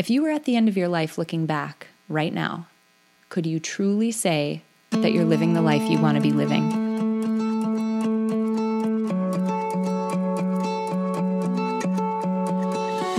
If you were at the end of your life looking back right now, could you truly say that you're living the life you want to be living?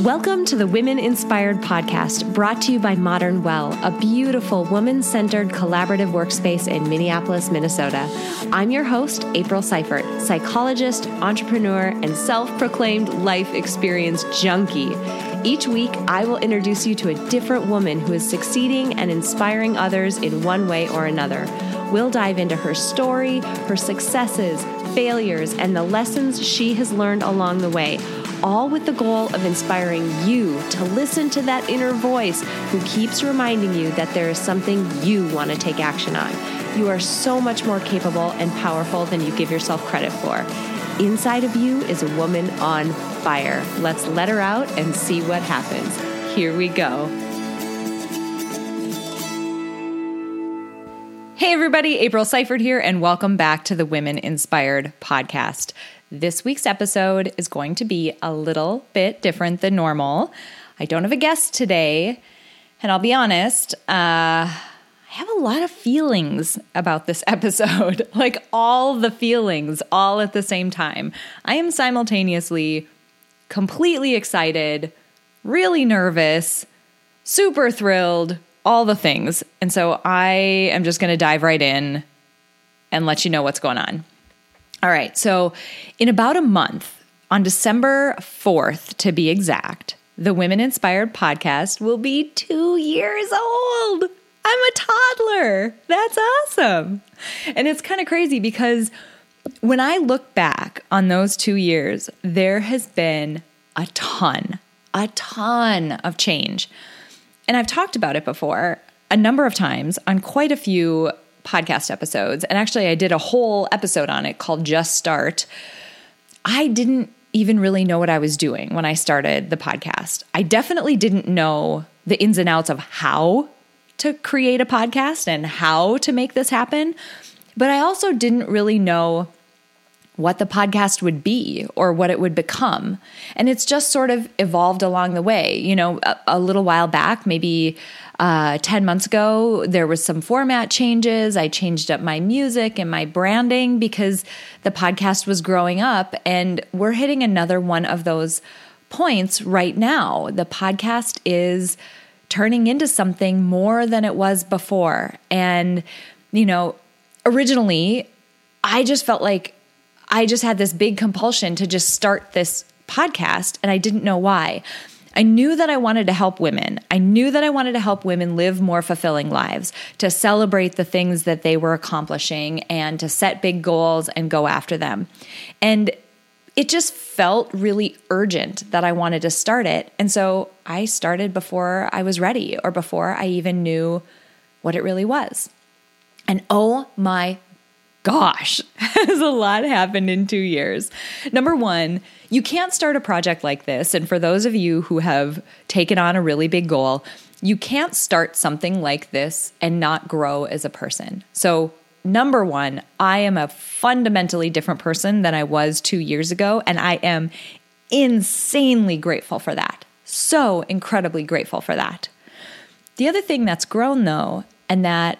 Welcome to the Women Inspired Podcast, brought to you by Modern Well, a beautiful woman centered collaborative workspace in Minneapolis, Minnesota. I'm your host, April Seifert, psychologist, entrepreneur, and self proclaimed life experience junkie. Each week, I will introduce you to a different woman who is succeeding and inspiring others in one way or another. We'll dive into her story, her successes, failures, and the lessons she has learned along the way all with the goal of inspiring you to listen to that inner voice who keeps reminding you that there is something you want to take action on. You are so much more capable and powerful than you give yourself credit for. Inside of you is a woman on fire. Let's let her out and see what happens. Here we go. Hey, everybody, April Seifert here, and welcome back to the Women Inspired podcast. This week's episode is going to be a little bit different than normal. I don't have a guest today, and I'll be honest, uh, I have a lot of feelings about this episode like all the feelings all at the same time. I am simultaneously completely excited, really nervous, super thrilled, all the things. And so I am just going to dive right in and let you know what's going on. All right. So, in about a month, on December 4th to be exact, the Women Inspired podcast will be two years old. I'm a toddler. That's awesome. And it's kind of crazy because when I look back on those two years, there has been a ton, a ton of change. And I've talked about it before a number of times on quite a few podcast episodes. And actually, I did a whole episode on it called Just Start. I didn't even really know what I was doing when I started the podcast. I definitely didn't know the ins and outs of how to create a podcast and how to make this happen. But I also didn't really know what the podcast would be or what it would become. And it's just sort of evolved along the way. You know, a, a little while back, maybe uh, 10 months ago, there was some format changes. I changed up my music and my branding because the podcast was growing up. And we're hitting another one of those points right now. The podcast is turning into something more than it was before. And, you know, originally, I just felt like I just had this big compulsion to just start this podcast and I didn't know why. I knew that I wanted to help women. I knew that I wanted to help women live more fulfilling lives, to celebrate the things that they were accomplishing and to set big goals and go after them. And it just felt really urgent that I wanted to start it. And so I started before I was ready or before I even knew what it really was. And oh my gosh, has a lot happened in two years. Number one, you can't start a project like this. And for those of you who have taken on a really big goal, you can't start something like this and not grow as a person. So, number one, I am a fundamentally different person than I was two years ago. And I am insanely grateful for that. So incredibly grateful for that. The other thing that's grown, though, and that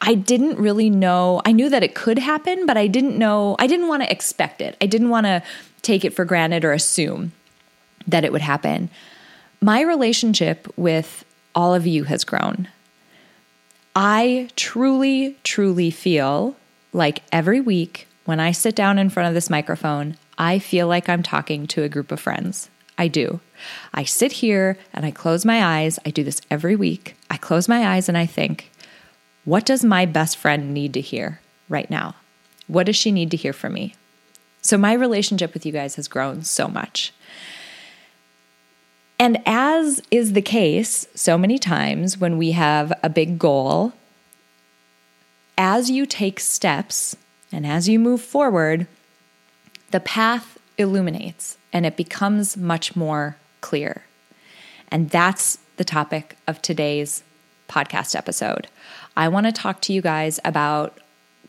I didn't really know. I knew that it could happen, but I didn't know. I didn't want to expect it. I didn't want to take it for granted or assume that it would happen. My relationship with all of you has grown. I truly, truly feel like every week when I sit down in front of this microphone, I feel like I'm talking to a group of friends. I do. I sit here and I close my eyes. I do this every week. I close my eyes and I think, what does my best friend need to hear right now? What does she need to hear from me? So, my relationship with you guys has grown so much. And as is the case so many times when we have a big goal, as you take steps and as you move forward, the path illuminates and it becomes much more clear. And that's the topic of today's podcast episode. I want to talk to you guys about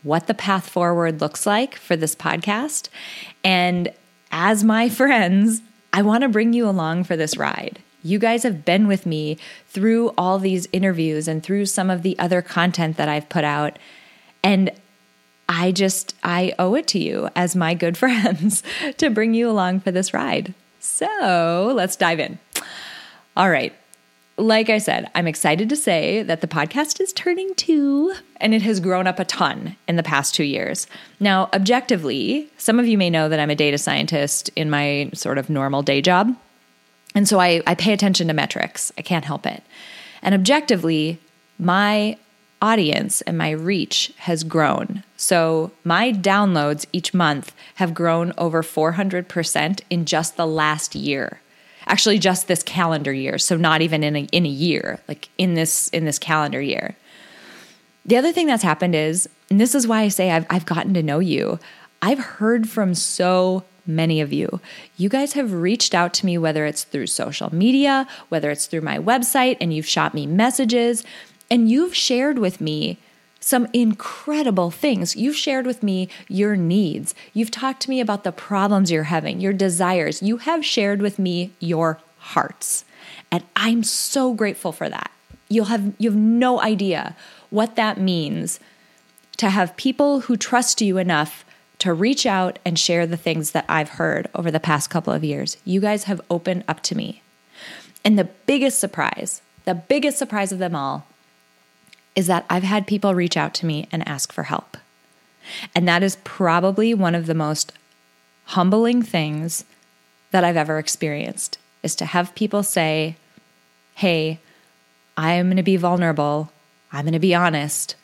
what the path forward looks like for this podcast. And as my friends, I want to bring you along for this ride. You guys have been with me through all these interviews and through some of the other content that I've put out. And I just, I owe it to you as my good friends to bring you along for this ride. So let's dive in. All right. Like I said, I'm excited to say that the podcast is turning two and it has grown up a ton in the past two years. Now, objectively, some of you may know that I'm a data scientist in my sort of normal day job. And so I, I pay attention to metrics. I can't help it. And objectively, my audience and my reach has grown. So my downloads each month have grown over 400% in just the last year. Actually just this calendar year, so not even in a, in a year, like in this in this calendar year. The other thing that's happened is, and this is why I say I've, I've gotten to know you, I've heard from so many of you. You guys have reached out to me, whether it's through social media, whether it's through my website, and you've shot me messages. And you've shared with me some incredible things. You've shared with me your needs. You've talked to me about the problems you're having, your desires. You have shared with me your hearts. And I'm so grateful for that. You'll have you have no idea what that means to have people who trust you enough to reach out and share the things that I've heard over the past couple of years. You guys have opened up to me. And the biggest surprise, the biggest surprise of them all is that I've had people reach out to me and ask for help. And that is probably one of the most humbling things that I've ever experienced is to have people say, Hey, I'm going to be vulnerable. I'm going to be honest.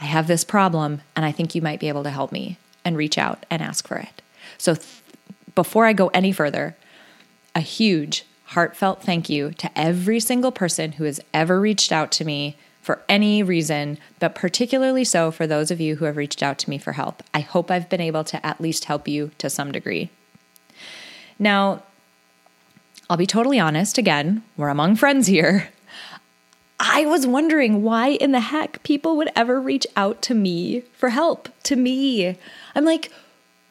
I have this problem, and I think you might be able to help me and reach out and ask for it. So, th- before I go any further, a huge, heartfelt thank you to every single person who has ever reached out to me for any reason, but particularly so for those of you who have reached out to me for help. I hope I've been able to at least help you to some degree. Now, I'll be totally honest again, we're among friends here. I was wondering why in the heck people would ever reach out to me for help, to me. I'm like,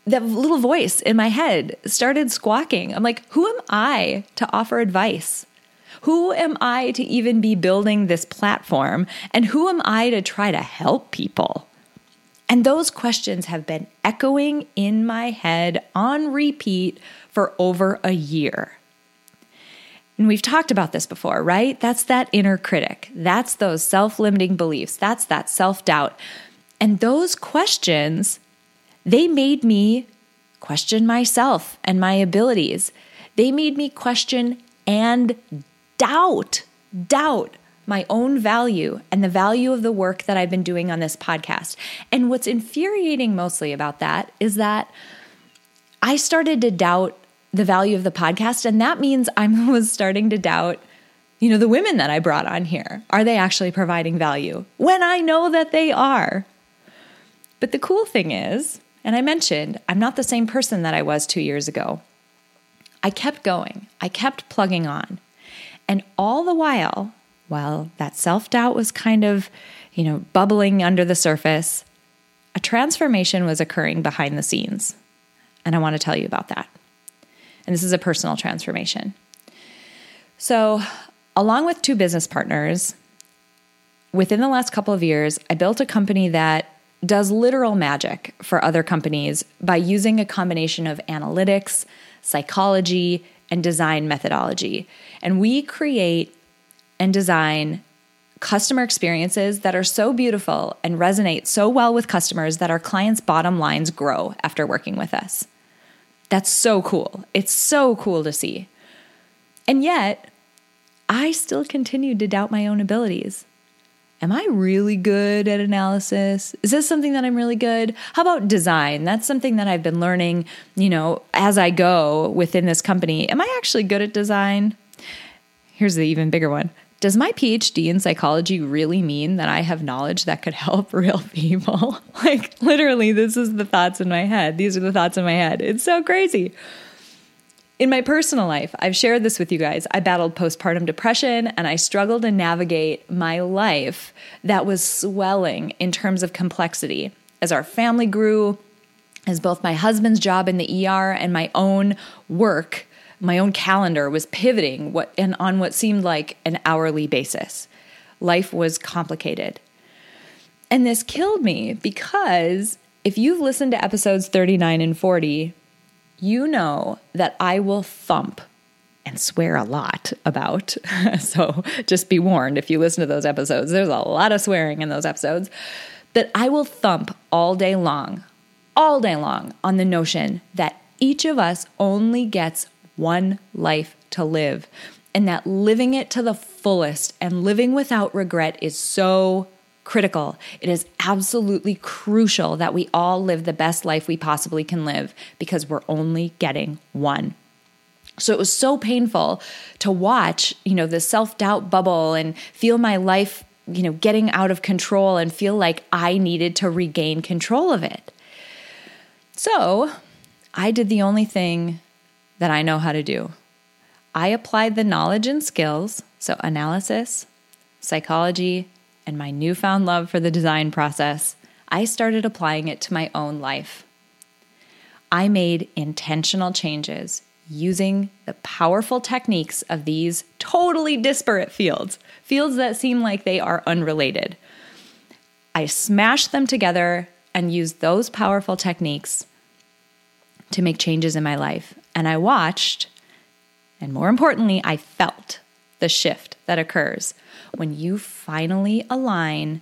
that little voice in my head started squawking. I'm like, who am I to offer advice? Who am I to even be building this platform? And who am I to try to help people? And those questions have been echoing in my head on repeat for over a year. And we've talked about this before, right? That's that inner critic. That's those self limiting beliefs. That's that self doubt. And those questions, they made me question myself and my abilities. They made me question and doubt, doubt my own value and the value of the work that I've been doing on this podcast. And what's infuriating mostly about that is that I started to doubt the value of the podcast. And that means I was starting to doubt, you know, the women that I brought on here. Are they actually providing value? When I know that they are. But the cool thing is, and I mentioned, I'm not the same person that I was two years ago. I kept going, I kept plugging on. And all the while, while that self doubt was kind of, you know, bubbling under the surface, a transformation was occurring behind the scenes. And I want to tell you about that. And this is a personal transformation. So, along with two business partners, within the last couple of years, I built a company that does literal magic for other companies by using a combination of analytics, psychology, and design methodology. And we create and design customer experiences that are so beautiful and resonate so well with customers that our clients' bottom lines grow after working with us. That's so cool. It's so cool to see. And yet, I still continued to doubt my own abilities. Am I really good at analysis? Is this something that I'm really good? How about design? That's something that I've been learning, you know, as I go within this company. Am I actually good at design? Here's the even bigger one. Does my PhD in psychology really mean that I have knowledge that could help real people? like, literally, this is the thoughts in my head. These are the thoughts in my head. It's so crazy. In my personal life, I've shared this with you guys. I battled postpartum depression and I struggled to navigate my life that was swelling in terms of complexity. As our family grew, as both my husband's job in the ER and my own work My own calendar was pivoting what and on what seemed like an hourly basis. Life was complicated. And this killed me because if you've listened to episodes 39 and 40, you know that I will thump and swear a lot about. so just be warned if you listen to those episodes, there's a lot of swearing in those episodes. That I will thump all day long, all day long on the notion that each of us only gets one life to live, and that living it to the fullest and living without regret is so critical. It is absolutely crucial that we all live the best life we possibly can live because we're only getting one. So it was so painful to watch, you know, the self-doubt bubble and feel my life, you know, getting out of control and feel like I needed to regain control of it. So, I did the only thing that I know how to do. I applied the knowledge and skills, so analysis, psychology, and my newfound love for the design process, I started applying it to my own life. I made intentional changes using the powerful techniques of these totally disparate fields, fields that seem like they are unrelated. I smashed them together and used those powerful techniques to make changes in my life. And I watched, and more importantly, I felt the shift that occurs when you finally align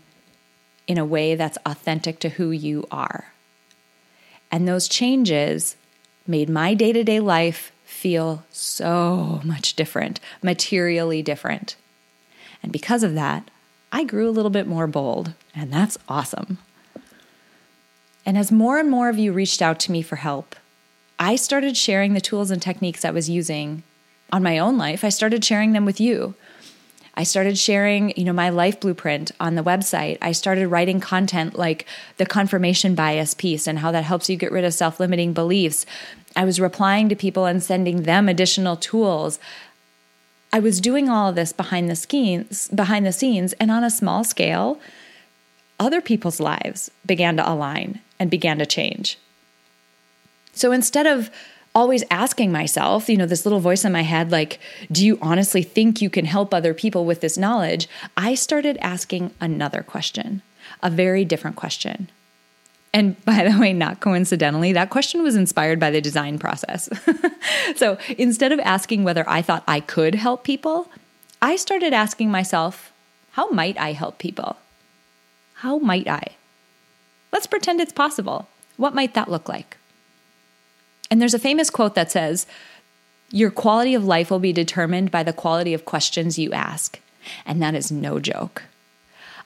in a way that's authentic to who you are. And those changes made my day to day life feel so much different, materially different. And because of that, I grew a little bit more bold, and that's awesome. And as more and more of you reached out to me for help, I started sharing the tools and techniques I was using on my own life. I started sharing them with you. I started sharing, you know, my life blueprint on the website. I started writing content like the confirmation bias piece and how that helps you get rid of self-limiting beliefs. I was replying to people and sending them additional tools. I was doing all of this behind the scenes, behind the scenes and on a small scale. Other people's lives began to align and began to change. So instead of always asking myself, you know, this little voice in my head, like, do you honestly think you can help other people with this knowledge? I started asking another question, a very different question. And by the way, not coincidentally, that question was inspired by the design process. so instead of asking whether I thought I could help people, I started asking myself, how might I help people? How might I? Let's pretend it's possible. What might that look like? And there's a famous quote that says, Your quality of life will be determined by the quality of questions you ask. And that is no joke.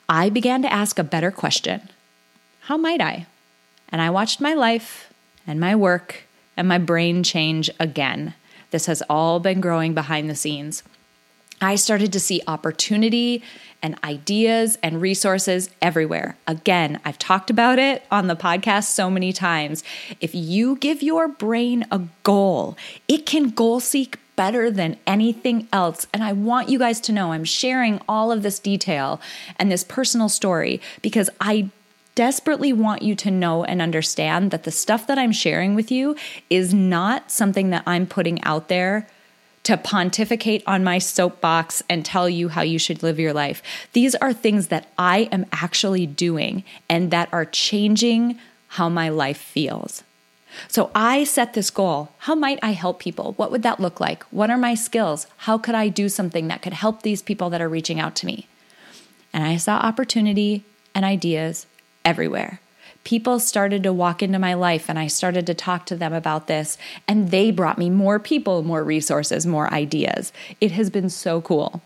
I began to ask a better question How might I? And I watched my life and my work and my brain change again. This has all been growing behind the scenes. I started to see opportunity and ideas and resources everywhere. Again, I've talked about it on the podcast so many times. If you give your brain a goal, it can goal seek better than anything else. And I want you guys to know I'm sharing all of this detail and this personal story because I desperately want you to know and understand that the stuff that I'm sharing with you is not something that I'm putting out there to pontificate on my soapbox and tell you how you should live your life. These are things that I am actually doing and that are changing how my life feels. So I set this goal. How might I help people? What would that look like? What are my skills? How could I do something that could help these people that are reaching out to me? And I saw opportunity and ideas everywhere people started to walk into my life and I started to talk to them about this, and they brought me more people, more resources, more ideas. It has been so cool.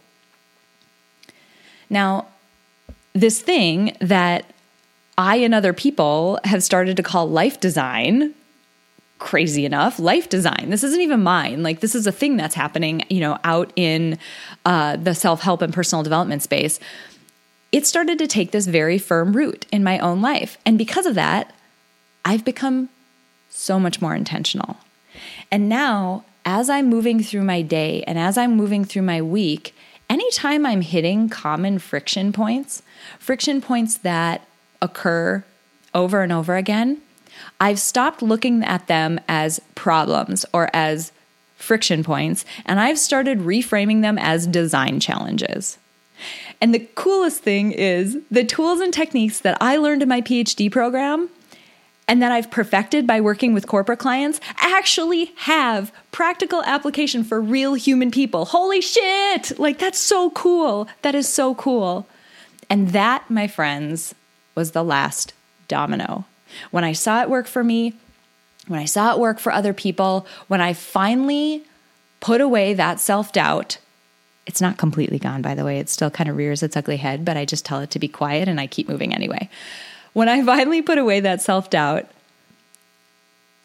Now, this thing that I and other people have started to call life design, crazy enough, life design. This isn't even mine. Like this is a thing that's happening, you know, out in uh, the self help and personal development space it started to take this very firm root in my own life. And because of that, I've become so much more intentional. And now, as I'm moving through my day and as I'm moving through my week, anytime I'm hitting common friction points, friction points that occur over and over again, I've stopped looking at them as problems or as friction points, and I've started reframing them as design challenges. And the coolest thing is the tools and techniques that I learned in my PhD program and that I've perfected by working with corporate clients actually have practical application for real human people. Holy shit! Like, that's so cool. That is so cool. And that, my friends, was the last domino. When I saw it work for me, when I saw it work for other people, when I finally put away that self doubt, it's not completely gone, by the way. It still kind of rears its ugly head, but I just tell it to be quiet and I keep moving anyway. When I finally put away that self doubt,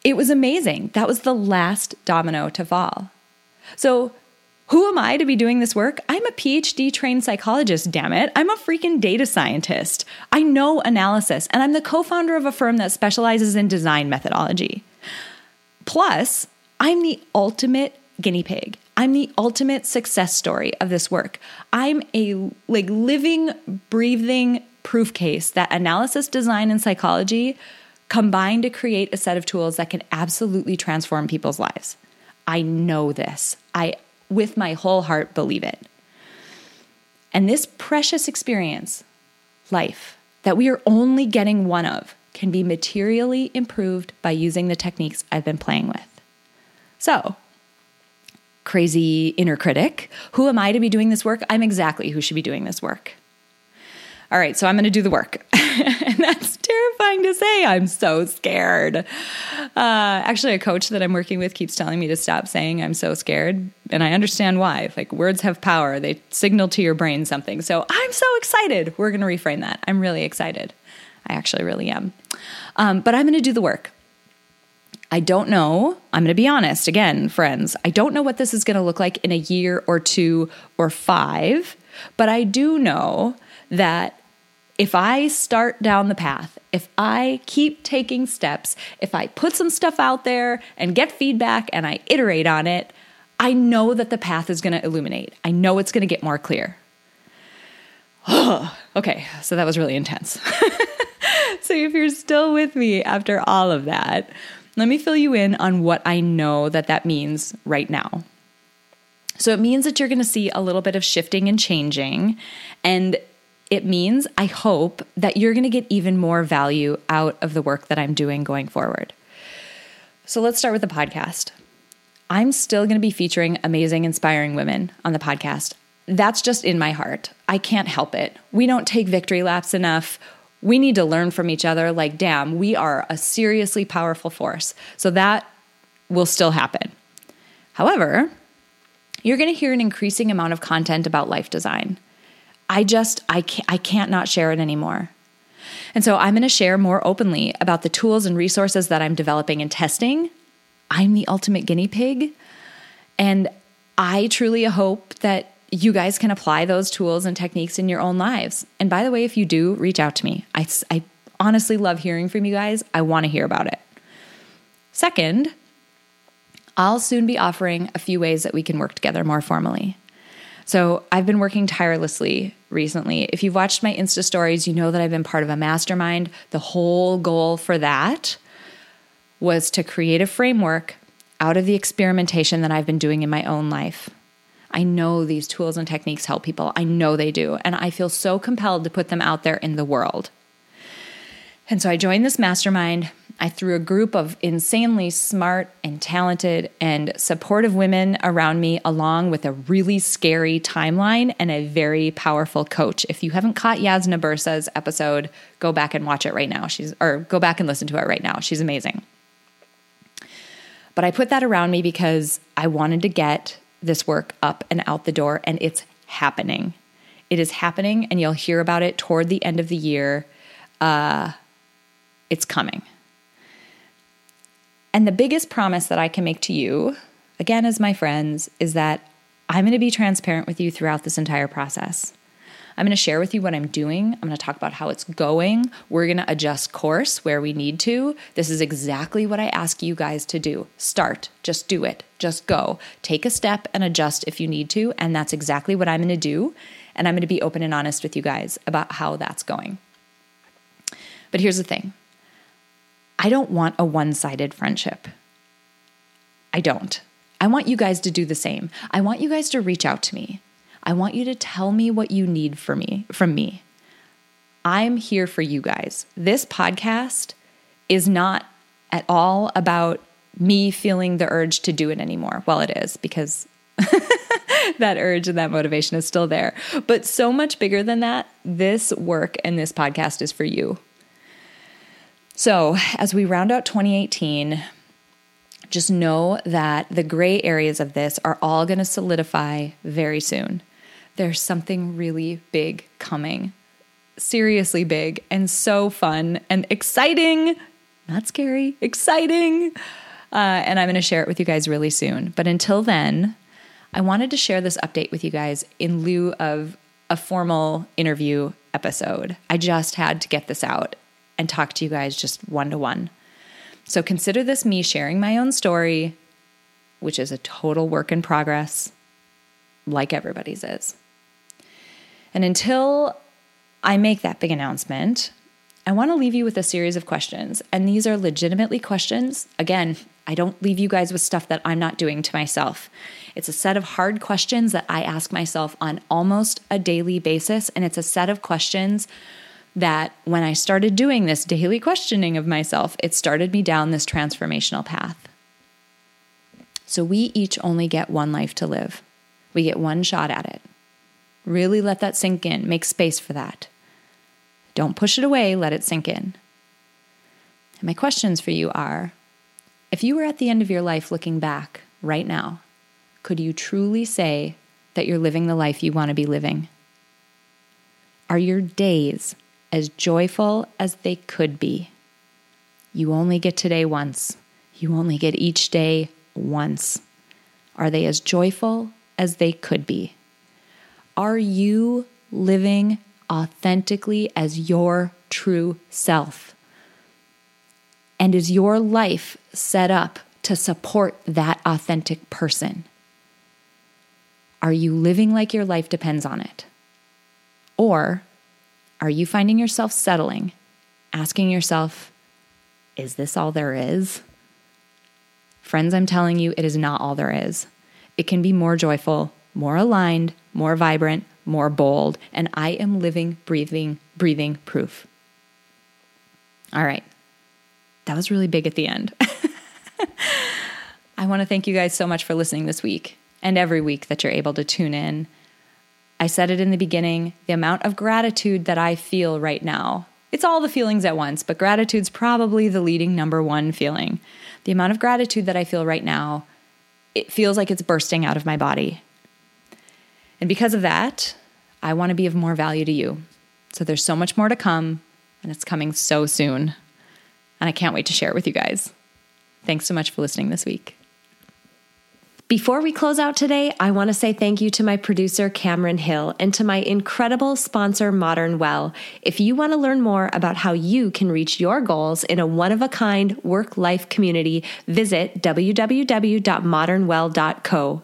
it was amazing. That was the last domino to fall. So, who am I to be doing this work? I'm a PhD trained psychologist, damn it. I'm a freaking data scientist. I know analysis, and I'm the co founder of a firm that specializes in design methodology. Plus, I'm the ultimate guinea pig. I'm the ultimate success story of this work. I'm a like living, breathing proof case that analysis, design, and psychology combine to create a set of tools that can absolutely transform people's lives. I know this. I, with my whole heart, believe it. And this precious experience, life, that we are only getting one of, can be materially improved by using the techniques I've been playing with. So, crazy inner critic, who am I to be doing this work? I'm exactly who should be doing this work. All right, so I'm going to do the work. and that's terrifying to say. I'm so scared. Uh, actually, a coach that I'm working with keeps telling me to stop saying I'm so scared. And I understand why. Like, words have power, they signal to your brain something. So I'm so excited. We're going to reframe that. I'm really excited. I actually really am. Um, but I'm going to do the work. I don't know. I'm going to be honest again, friends. I don't know what this is going to look like in a year or two or five, but I do know that if I start down the path, if I keep taking steps, if I put some stuff out there and get feedback and I iterate on it, I know that the path is going to illuminate. I know it's going to get more clear. okay, so that was really intense. so if you're still with me after all of that, let me fill you in on what I know that that means right now. So it means that you're going to see a little bit of shifting and changing, and it means, I hope, that you're going to get even more value out of the work that I'm doing going forward. So let's start with the podcast. I'm still going to be featuring amazing, inspiring women on the podcast. That's just in my heart. I can't help it. We don't take victory laps enough. We need to learn from each other. Like, damn, we are a seriously powerful force. So that will still happen. However, you're going to hear an increasing amount of content about life design. I just I can't, I can't not share it anymore. And so I'm going to share more openly about the tools and resources that I'm developing and testing. I'm the ultimate guinea pig, and I truly hope that you guys can apply those tools and techniques in your own lives. And by the way, if you do, reach out to me. I, I honestly love hearing from you guys. I want to hear about it. Second, I'll soon be offering a few ways that we can work together more formally. So I've been working tirelessly recently. If you've watched my Insta stories, you know that I've been part of a mastermind. The whole goal for that was to create a framework out of the experimentation that I've been doing in my own life. I know these tools and techniques help people. I know they do. And I feel so compelled to put them out there in the world. And so I joined this mastermind. I threw a group of insanely smart and talented and supportive women around me, along with a really scary timeline and a very powerful coach. If you haven't caught Jasna Burza's episode, go back and watch it right now. She's or go back and listen to it right now. She's amazing. But I put that around me because I wanted to get this work up and out the door, and it's happening. It is happening, and you'll hear about it toward the end of the year. Uh, it's coming. And the biggest promise that I can make to you, again, as my friends, is that I'm going to be transparent with you throughout this entire process. I'm going to share with you what I'm doing. I'm going to talk about how it's going. We're going to adjust course where we need to. This is exactly what I ask you guys to do. Start, just do it, just go. Take a step and adjust if you need to. And that's exactly what I'm going to do. And I'm going to be open and honest with you guys about how that's going. But here's the thing I don't want a one sided friendship. I don't. I want you guys to do the same. I want you guys to reach out to me. I want you to tell me what you need for me from me. I'm here for you guys. This podcast is not at all about me feeling the urge to do it anymore. Well, it is because that urge and that motivation is still there. But so much bigger than that, this work and this podcast is for you. So, as we round out 2018, just know that the gray areas of this are all going to solidify very soon. There's something really big coming. Seriously big and so fun and exciting. Not scary, exciting. Uh, and I'm going to share it with you guys really soon. But until then, I wanted to share this update with you guys in lieu of a formal interview episode. I just had to get this out and talk to you guys just one to one. So consider this me sharing my own story, which is a total work in progress, like everybody's is. And until I make that big announcement, I want to leave you with a series of questions. And these are legitimately questions. Again, I don't leave you guys with stuff that I'm not doing to myself. It's a set of hard questions that I ask myself on almost a daily basis. And it's a set of questions that when I started doing this daily questioning of myself, it started me down this transformational path. So we each only get one life to live, we get one shot at it. Really let that sink in, make space for that. Don't push it away, let it sink in. And my questions for you are if you were at the end of your life looking back right now, could you truly say that you're living the life you want to be living? Are your days as joyful as they could be? You only get today once. You only get each day once. Are they as joyful as they could be? Are you living authentically as your true self? And is your life set up to support that authentic person? Are you living like your life depends on it? Or are you finding yourself settling, asking yourself, is this all there is? Friends, I'm telling you, it is not all there is. It can be more joyful, more aligned, more vibrant, more bold, and I am living, breathing, breathing proof. All right. That was really big at the end. I want to thank you guys so much for listening this week and every week that you're able to tune in. I said it in the beginning the amount of gratitude that I feel right now. It's all the feelings at once, but gratitude's probably the leading number one feeling. The amount of gratitude that I feel right now, it feels like it's bursting out of my body. And because of that, I want to be of more value to you. So there's so much more to come, and it's coming so soon. And I can't wait to share it with you guys. Thanks so much for listening this week. Before we close out today, I want to say thank you to my producer, Cameron Hill, and to my incredible sponsor, Modern Well. If you want to learn more about how you can reach your goals in a one of a kind work life community, visit www.modernwell.co.